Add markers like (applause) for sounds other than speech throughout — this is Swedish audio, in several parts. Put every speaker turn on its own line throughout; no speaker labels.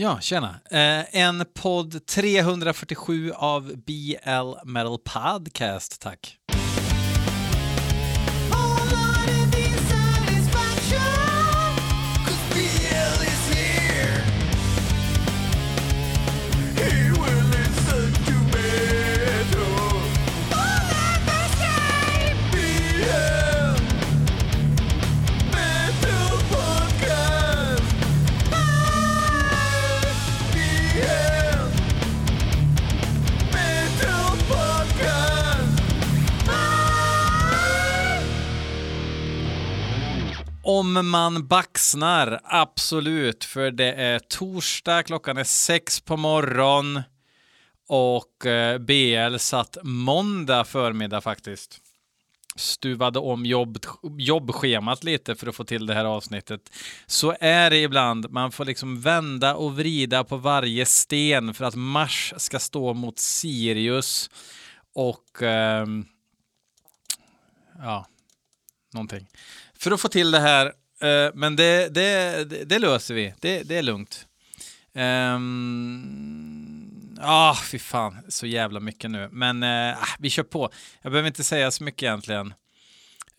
Ja, tjena. Eh, en podd 347 av BL Metal Podcast, tack. Om man baxnar, absolut, för det är torsdag, klockan är sex på morgon och eh, BL satt måndag förmiddag faktiskt. Stuvade om jobb, jobbschemat lite för att få till det här avsnittet. Så är det ibland, man får liksom vända och vrida på varje sten för att Mars ska stå mot Sirius och eh, ja, någonting för att få till det här. Uh, men det, det, det, det, löser vi. Det, det är lugnt. Um, ah, fy fan, så jävla mycket nu. Men uh, vi kör på. Jag behöver inte säga så mycket egentligen.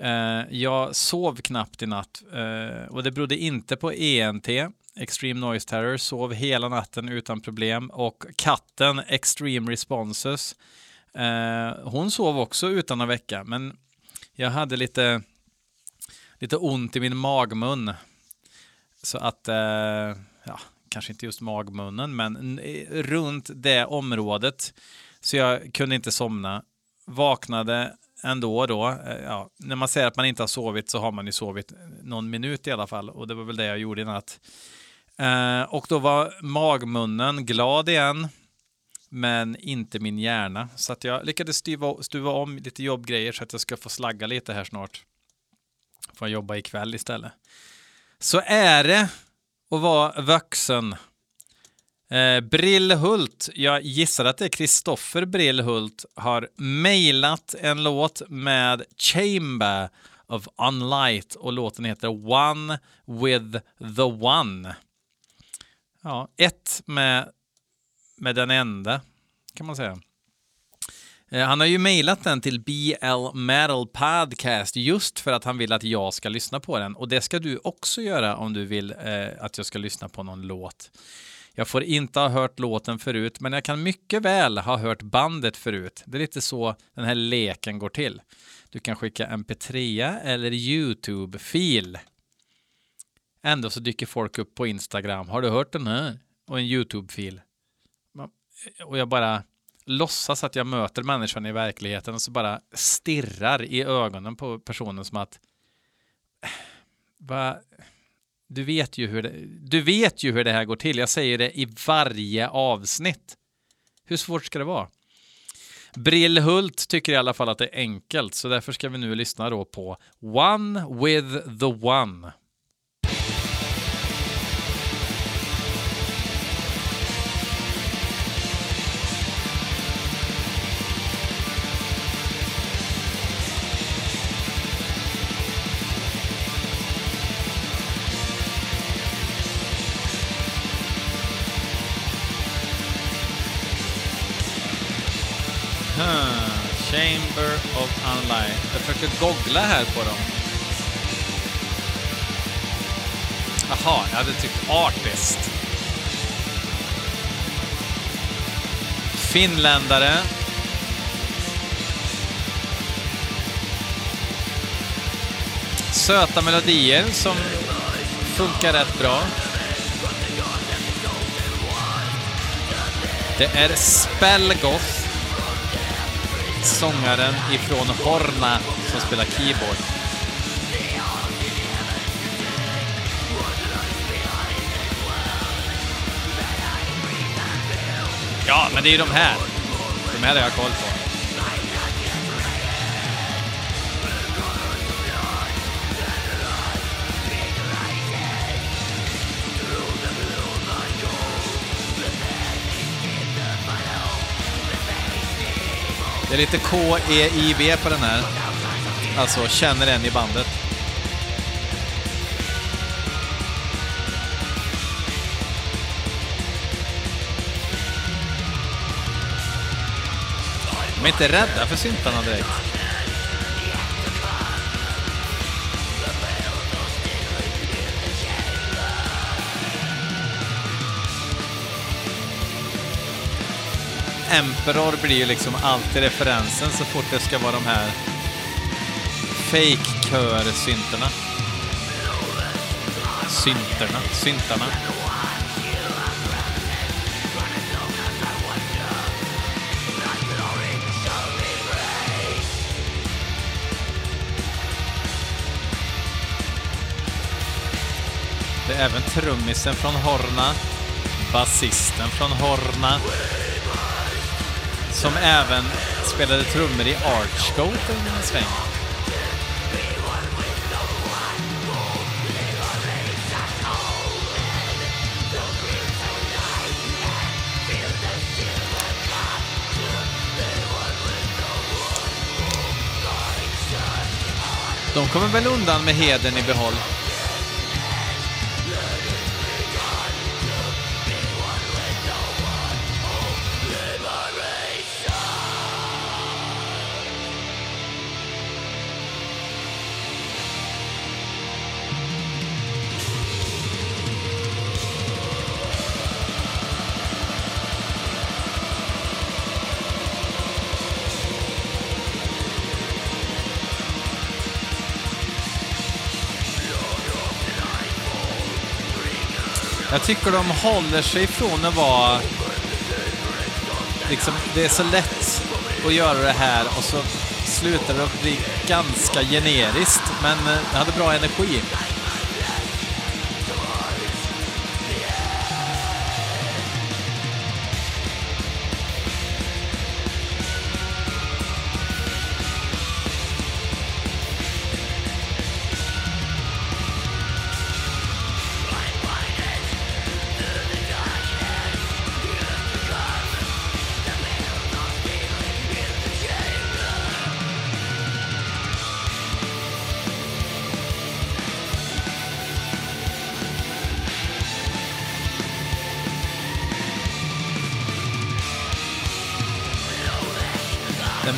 Uh, jag sov knappt i natt uh, och det berodde inte på ENT, Extreme Noise Terror, sov hela natten utan problem och katten Extreme Responses, uh, hon sov också utan att väcka, men jag hade lite lite ont i min magmun. Så att, eh, ja, kanske inte just magmunnen, men runt det området. Så jag kunde inte somna. Vaknade ändå då. Eh, ja, när man säger att man inte har sovit så har man ju sovit någon minut i alla fall. Och det var väl det jag gjorde i natt. Eh, och då var magmunnen glad igen. Men inte min hjärna. Så att jag lyckades stuva, stuva om lite jobbgrejer så att jag ska få slagga lite här snart får jobba ikväll istället. Så är det att vara vuxen. Eh, Brillhult, jag gissar att det är Kristoffer Brillhult, har mejlat en låt med Chamber of Unlight och låten heter One with the One. Ja, ett med, med den enda, kan man säga. Eh, han har ju mejlat den till BL Metal Podcast just för att han vill att jag ska lyssna på den. Och det ska du också göra om du vill eh, att jag ska lyssna på någon låt. Jag får inte ha hört låten förut, men jag kan mycket väl ha hört bandet förut. Det är lite så den här leken går till. Du kan skicka mp3 eller YouTube-fil. Ändå så dyker folk upp på Instagram. Har du hört den här? Och en YouTube-fil. Och jag bara låtsas att jag möter människan i verkligheten och så bara stirrar i ögonen på personen som att va, du, vet ju hur det, du vet ju hur det här går till. Jag säger det i varje avsnitt. Hur svårt ska det vara? Brillhult tycker i alla fall att det är enkelt, så därför ska vi nu lyssna då på One with the One. Chamber of Unlight. Jag försöker googla här på dem. Jaha, jag hade tyckt Artist. Finländare. Söta melodier som funkar rätt bra. Det är Spellgoth sångaren ifrån Horna som spelar keyboard. Ja, men det är ju de här. De här har jag koll på. Det är lite K-E-I-B på den här. Alltså, känner en i bandet. De är inte rädda för syntarna direkt. Emperor blir ju liksom alltid referensen så fort det ska vara de här fake-kör-synterna. Synterna, syntarna. Det är även trummisen från Horna, basisten från Horna, som även spelade trummor i Archgoat en sväng. De kommer väl undan med heden i behåll. Tycker de håller sig ifrån att vara... Liksom, det är så lätt att göra det här och så slutar det att bli ganska generiskt, men eh, det hade bra energi.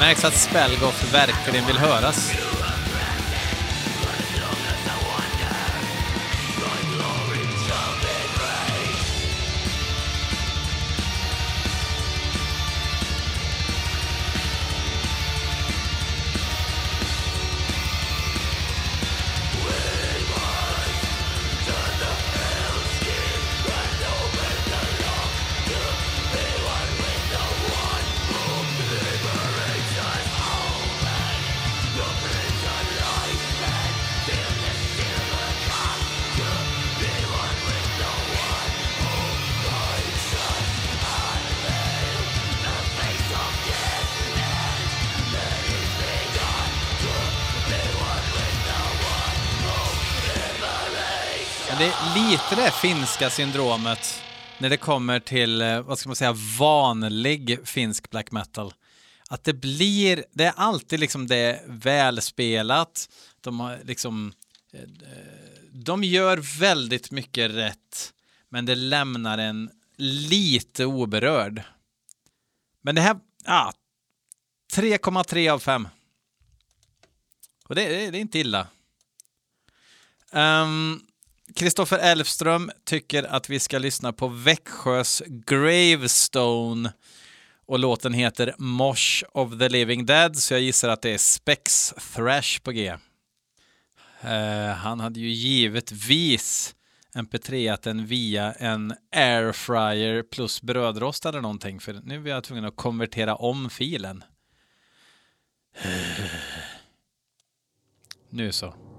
Märks att Spelgoff verkligen vill höras. Är det finska syndromet när det kommer till, eh, vad ska man säga, vanlig finsk black metal. Att det blir, det är alltid liksom det välspelat. De har liksom, eh, de gör väldigt mycket rätt, men det lämnar en lite oberörd. Men det här, ja, 3,3 av 5. Och det, det, det är inte illa. Um, Kristoffer Elfström tycker att vi ska lyssna på Växjös Gravestone och låten heter Mosh of the Living Dead, så jag gissar att det är Spex Thrash på G. Uh, han hade ju givetvis mp3-aten via en airfryer plus brödrost eller någonting, för nu är jag tvungen att konvertera om filen. (sighs) Nu så.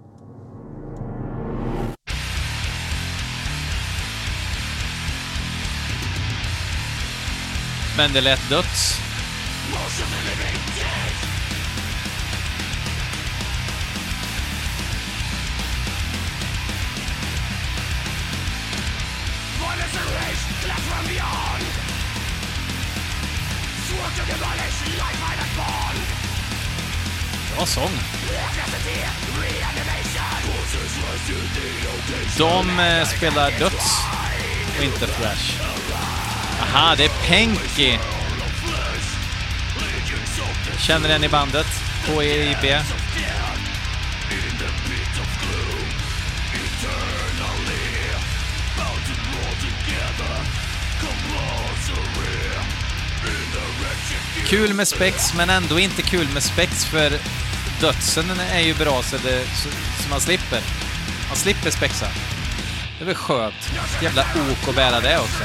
Men det lät döds. Bra sång. De eh, spelar döds och inte thrash. Aha, det är Penky. Känner den i bandet. KEIB. Kul med spex, men ändå inte kul med spex för dödsen är ju bra så, det, så, så man slipper. Man slipper spexa. Det är väl skönt. Jävla ok att bära det också.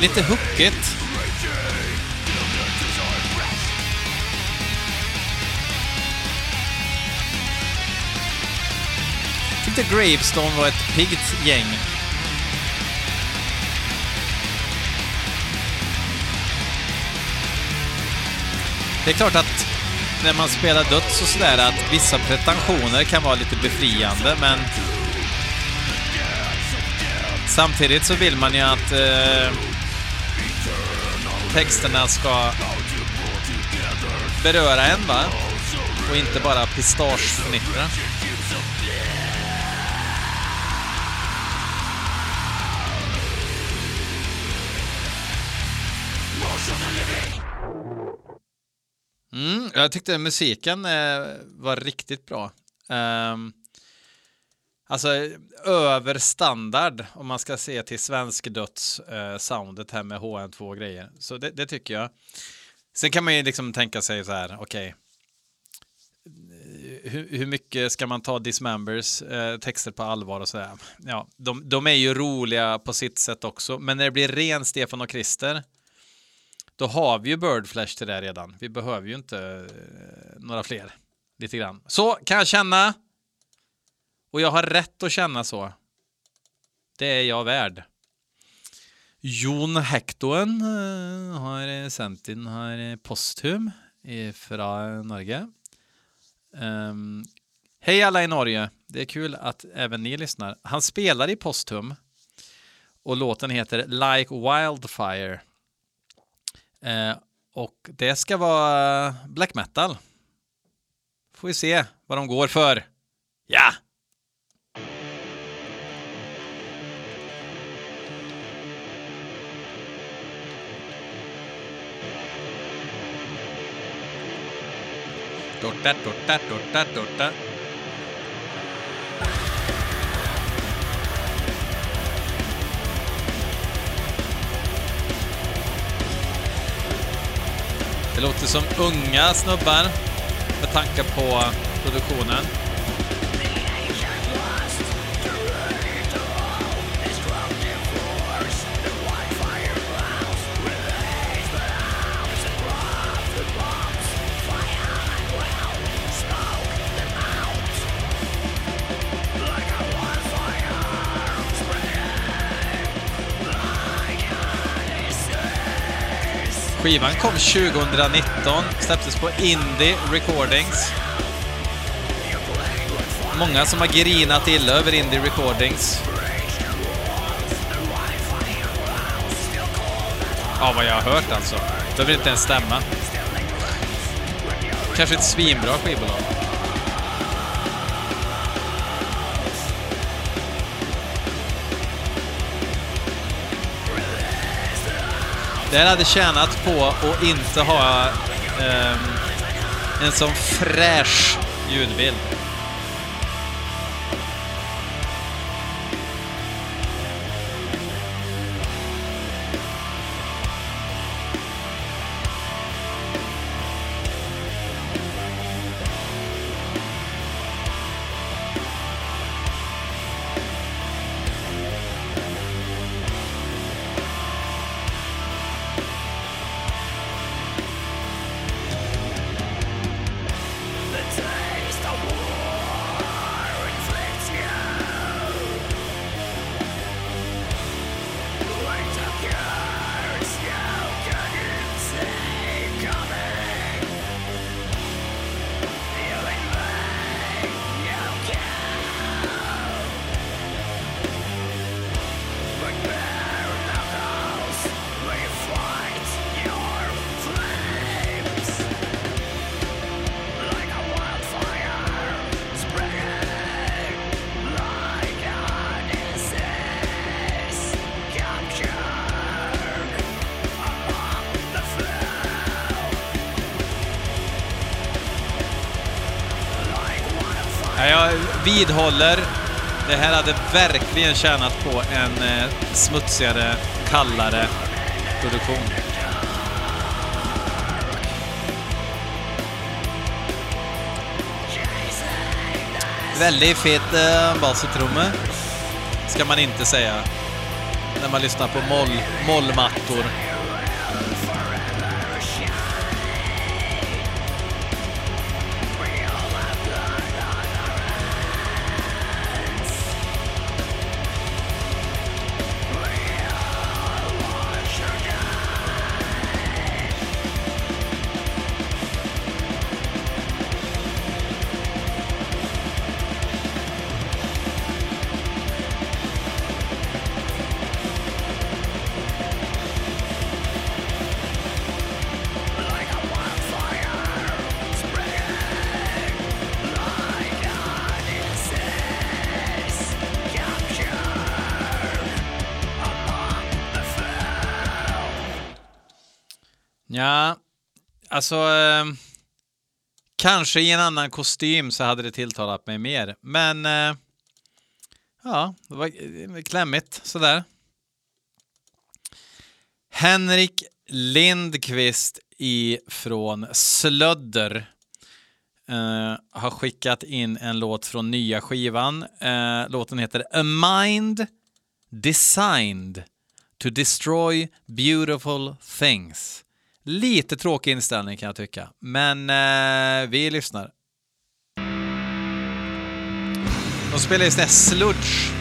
Lite hookigt. Tyckte Gravestone var ett piggt gäng. Det är klart att när man spelar döds och sådär att vissa pretensioner kan vara lite befriande, men samtidigt så vill man ju att eh, texterna ska beröra en, va? Och inte bara pistagefnittra. Mm, jag tyckte musiken eh, var riktigt bra. Um, alltså över standard om man ska se till svenskdöds-soundet eh, här med HN2 grejer. Så det, det, tycker jag. Sen kan man ju liksom tänka sig så här, okej. Okay. Hur, hur, mycket ska man ta Dismembers eh, texter på allvar och så där? Ja, de, de är ju roliga på sitt sätt också, men när det blir ren Stefan och Christer då har vi ju Birdflash till det redan. Vi behöver ju inte eh, några fler. Lite grann. Så kan jag känna. Och jag har rätt att känna så. Det är jag värd. Jon Hektoen eh, har eh, sänt in här eh, posthum från Norge. Um, Hej alla i Norge! Det är kul att även ni lyssnar. Han spelar i posthum och låten heter Like Wildfire. Uh, och det ska vara black metal. Får vi se vad de går för. Ja! Dotta, dotta, dotta, dotta. Det låter som unga snubbar med tanke på produktionen. Skivan kom 2019, släpptes på Indie Recordings. Många som har grinat illa över Indie Recordings. Ja, vad jag har hört alltså. Det behöver inte ens stämma. Kanske ett svinbra skivbolag. Den hade tjänat på att inte ha um, en sån fräsch ljudbild. Vidhåller, det här hade verkligen tjänat på en eh, smutsigare, kallare produktion. Väldigt fet eh, bas ska man inte säga. När man lyssnar på moll, mollmattor. Ja, alltså... Eh, kanske i en annan kostym så hade det tilltalat mig mer. Men... Eh, ja, det var eh, klämmigt sådär. Henrik Lindqvist ifrån Slödder eh, har skickat in en låt från nya skivan. Eh, låten heter A Mind Designed to Destroy Beautiful Things. Lite tråkig inställning kan jag tycka, men eh, vi lyssnar. De spelar ju sån här sludge.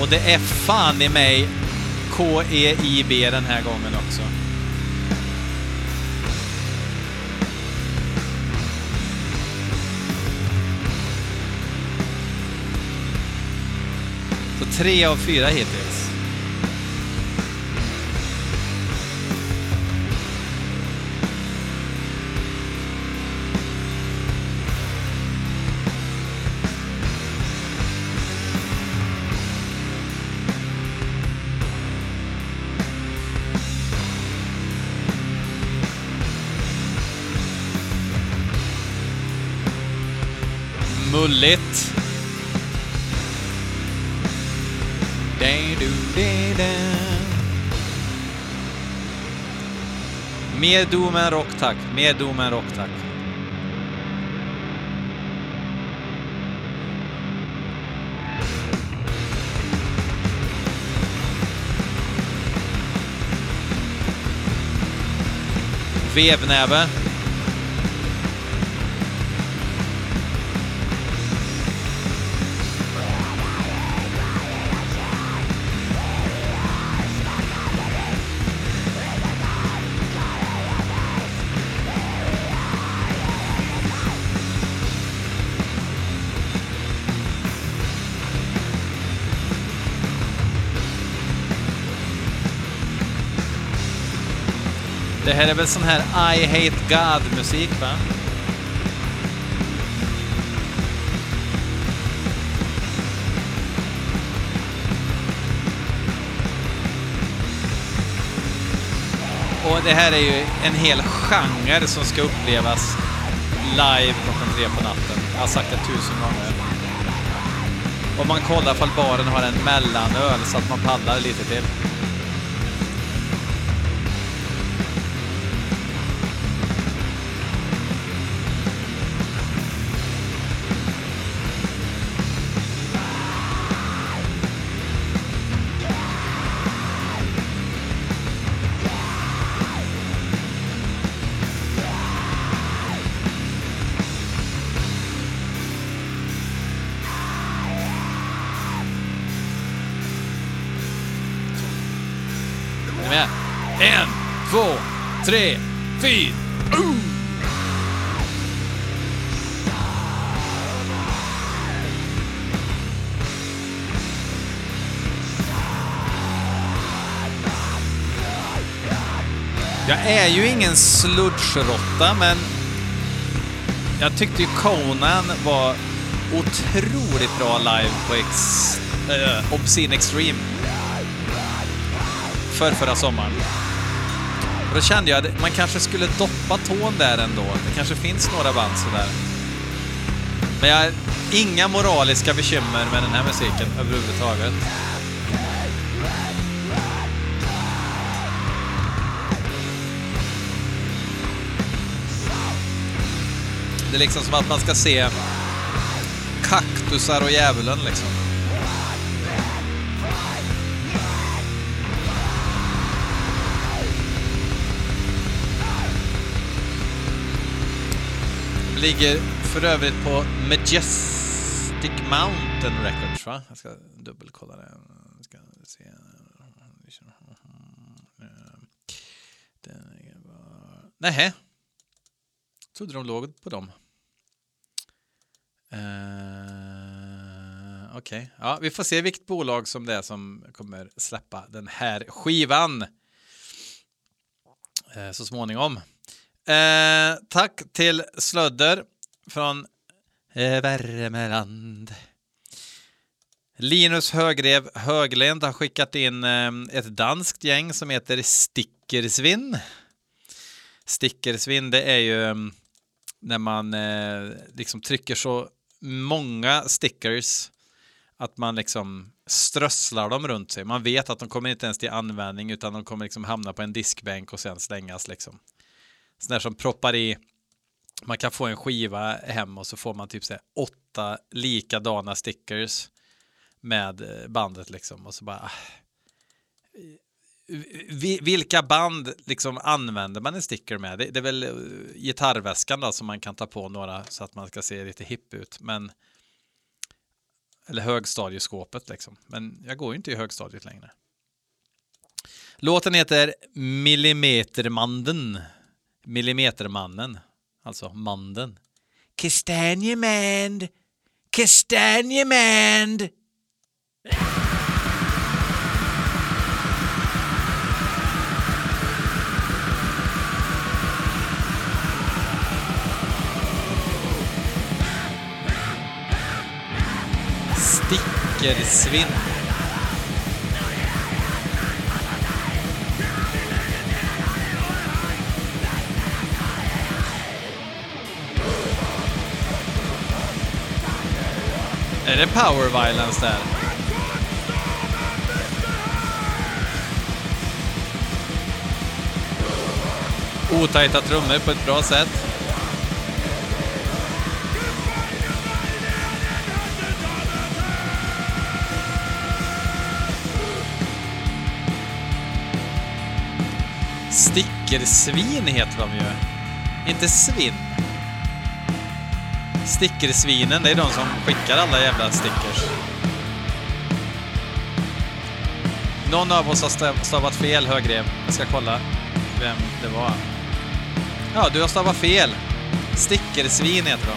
Och det är fan i mig K-E-I-B den här gången också. Tre av fyra hittills. Mulligt. Mer doom än rock tack, mer doom än rock tack. Vevnäve. Det här är väl sån här I hate God-musik va? Och det här är ju en hel genre som ska upplevas live klockan tre på natten. Jag har sagt det tusen gånger. Om man kollar ifall baren har en mellanöl så att man paddlar lite till. Tre, fyra. Uh! Jag är ju ingen sludgerotta, men jag tyckte ju Conan var otroligt bra live på Ex, äh, eh, Obscene Extreme för förra sommaren. Och då kände jag att man kanske skulle doppa tån där ändå. Det kanske finns några band sådär. Men jag har inga moraliska bekymmer med den här musiken överhuvudtaget. Det är liksom som att man ska se kaktusar och djävulen liksom. Ligger för övrigt på Majestic Mountain Records va? Jag ska dubbelkolla det. Jag ska se. Nähä. Trodde de låg på dem. Uh, Okej, okay. ja, vi får se vilket bolag som det är som kommer släppa den här skivan uh, så småningom. Eh, tack till Slödder från eh, Värmeland. Linus Högrev Höglind har skickat in eh, ett danskt gäng som heter Stickersvinn. Stickersvinn, det är ju mm, när man eh, liksom trycker så många stickers att man liksom strösslar dem runt sig. Man vet att de kommer inte ens till användning utan de kommer liksom hamna på en diskbänk och sen slängas liksom. Sådana som proppar i man kan få en skiva hem och så får man typ så här, åtta likadana stickers med eh, bandet liksom och så bara ah. vilka band liksom använder man en sticker med? Det, det är väl eh, gitarrväskan då som man kan ta på några så att man ska se lite hipp ut. Men eller högstadieskåpet liksom. Men jag går ju inte i högstadiet längre. Låten heter Millimetermanden. Millimetermannen. Alltså manden. Kastanjemand! Kastanjemand! Stickersvinn. Det power violence där? Otajta trummor på ett bra sätt. Stickersvin heter de ju. Inte svinn. Stickersvinen, det är de som skickar alla jävla stickers. Någon av oss har stavat fel, Högrev. Jag ska kolla vem det var. Ja, du har stavat fel. Stickersvin heter de.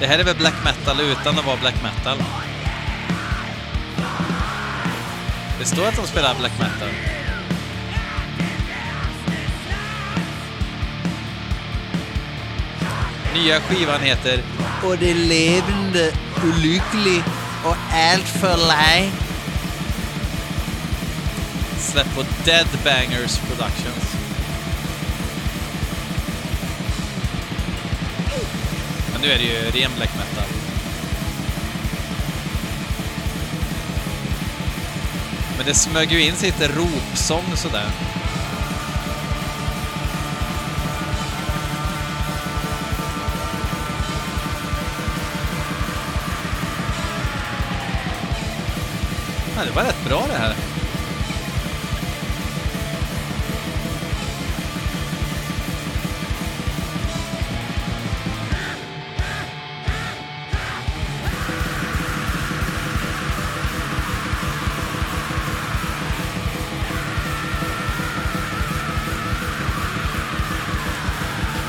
Det här är väl black metal utan att vara black metal? Det står att de spelar black metal. Nya skivan heter Och det levande och lycklig och allt för lej. Släpp på Dead Bangers Productions. Men nu är det ju ren black metal. Men det smög ju in sig lite ropsång sådär. Ja, det var rätt bra det här.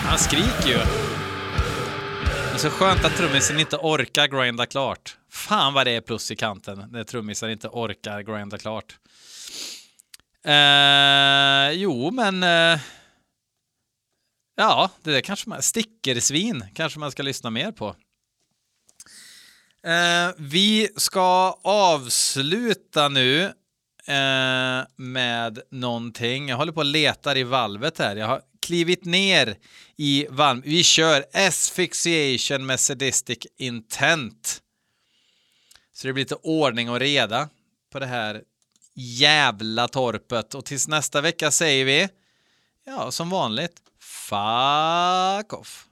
Han skriker ju. Det är så skönt att trummisen inte orkar grinda klart. Fan vad det är plus i kanten när trummisar inte orkar grinda klart. Eh, jo, men... Eh, ja, det där kanske man... Stickersvin kanske man ska lyssna mer på.
Eh, vi ska avsluta nu eh, med någonting. Jag håller på att letar i valvet här. Jag har klivit ner i valv. Vi kör asphyxiation med sadistic intent. Så det blir lite ordning och reda på det här jävla torpet. Och tills nästa vecka säger vi, ja, som vanligt, fuck off.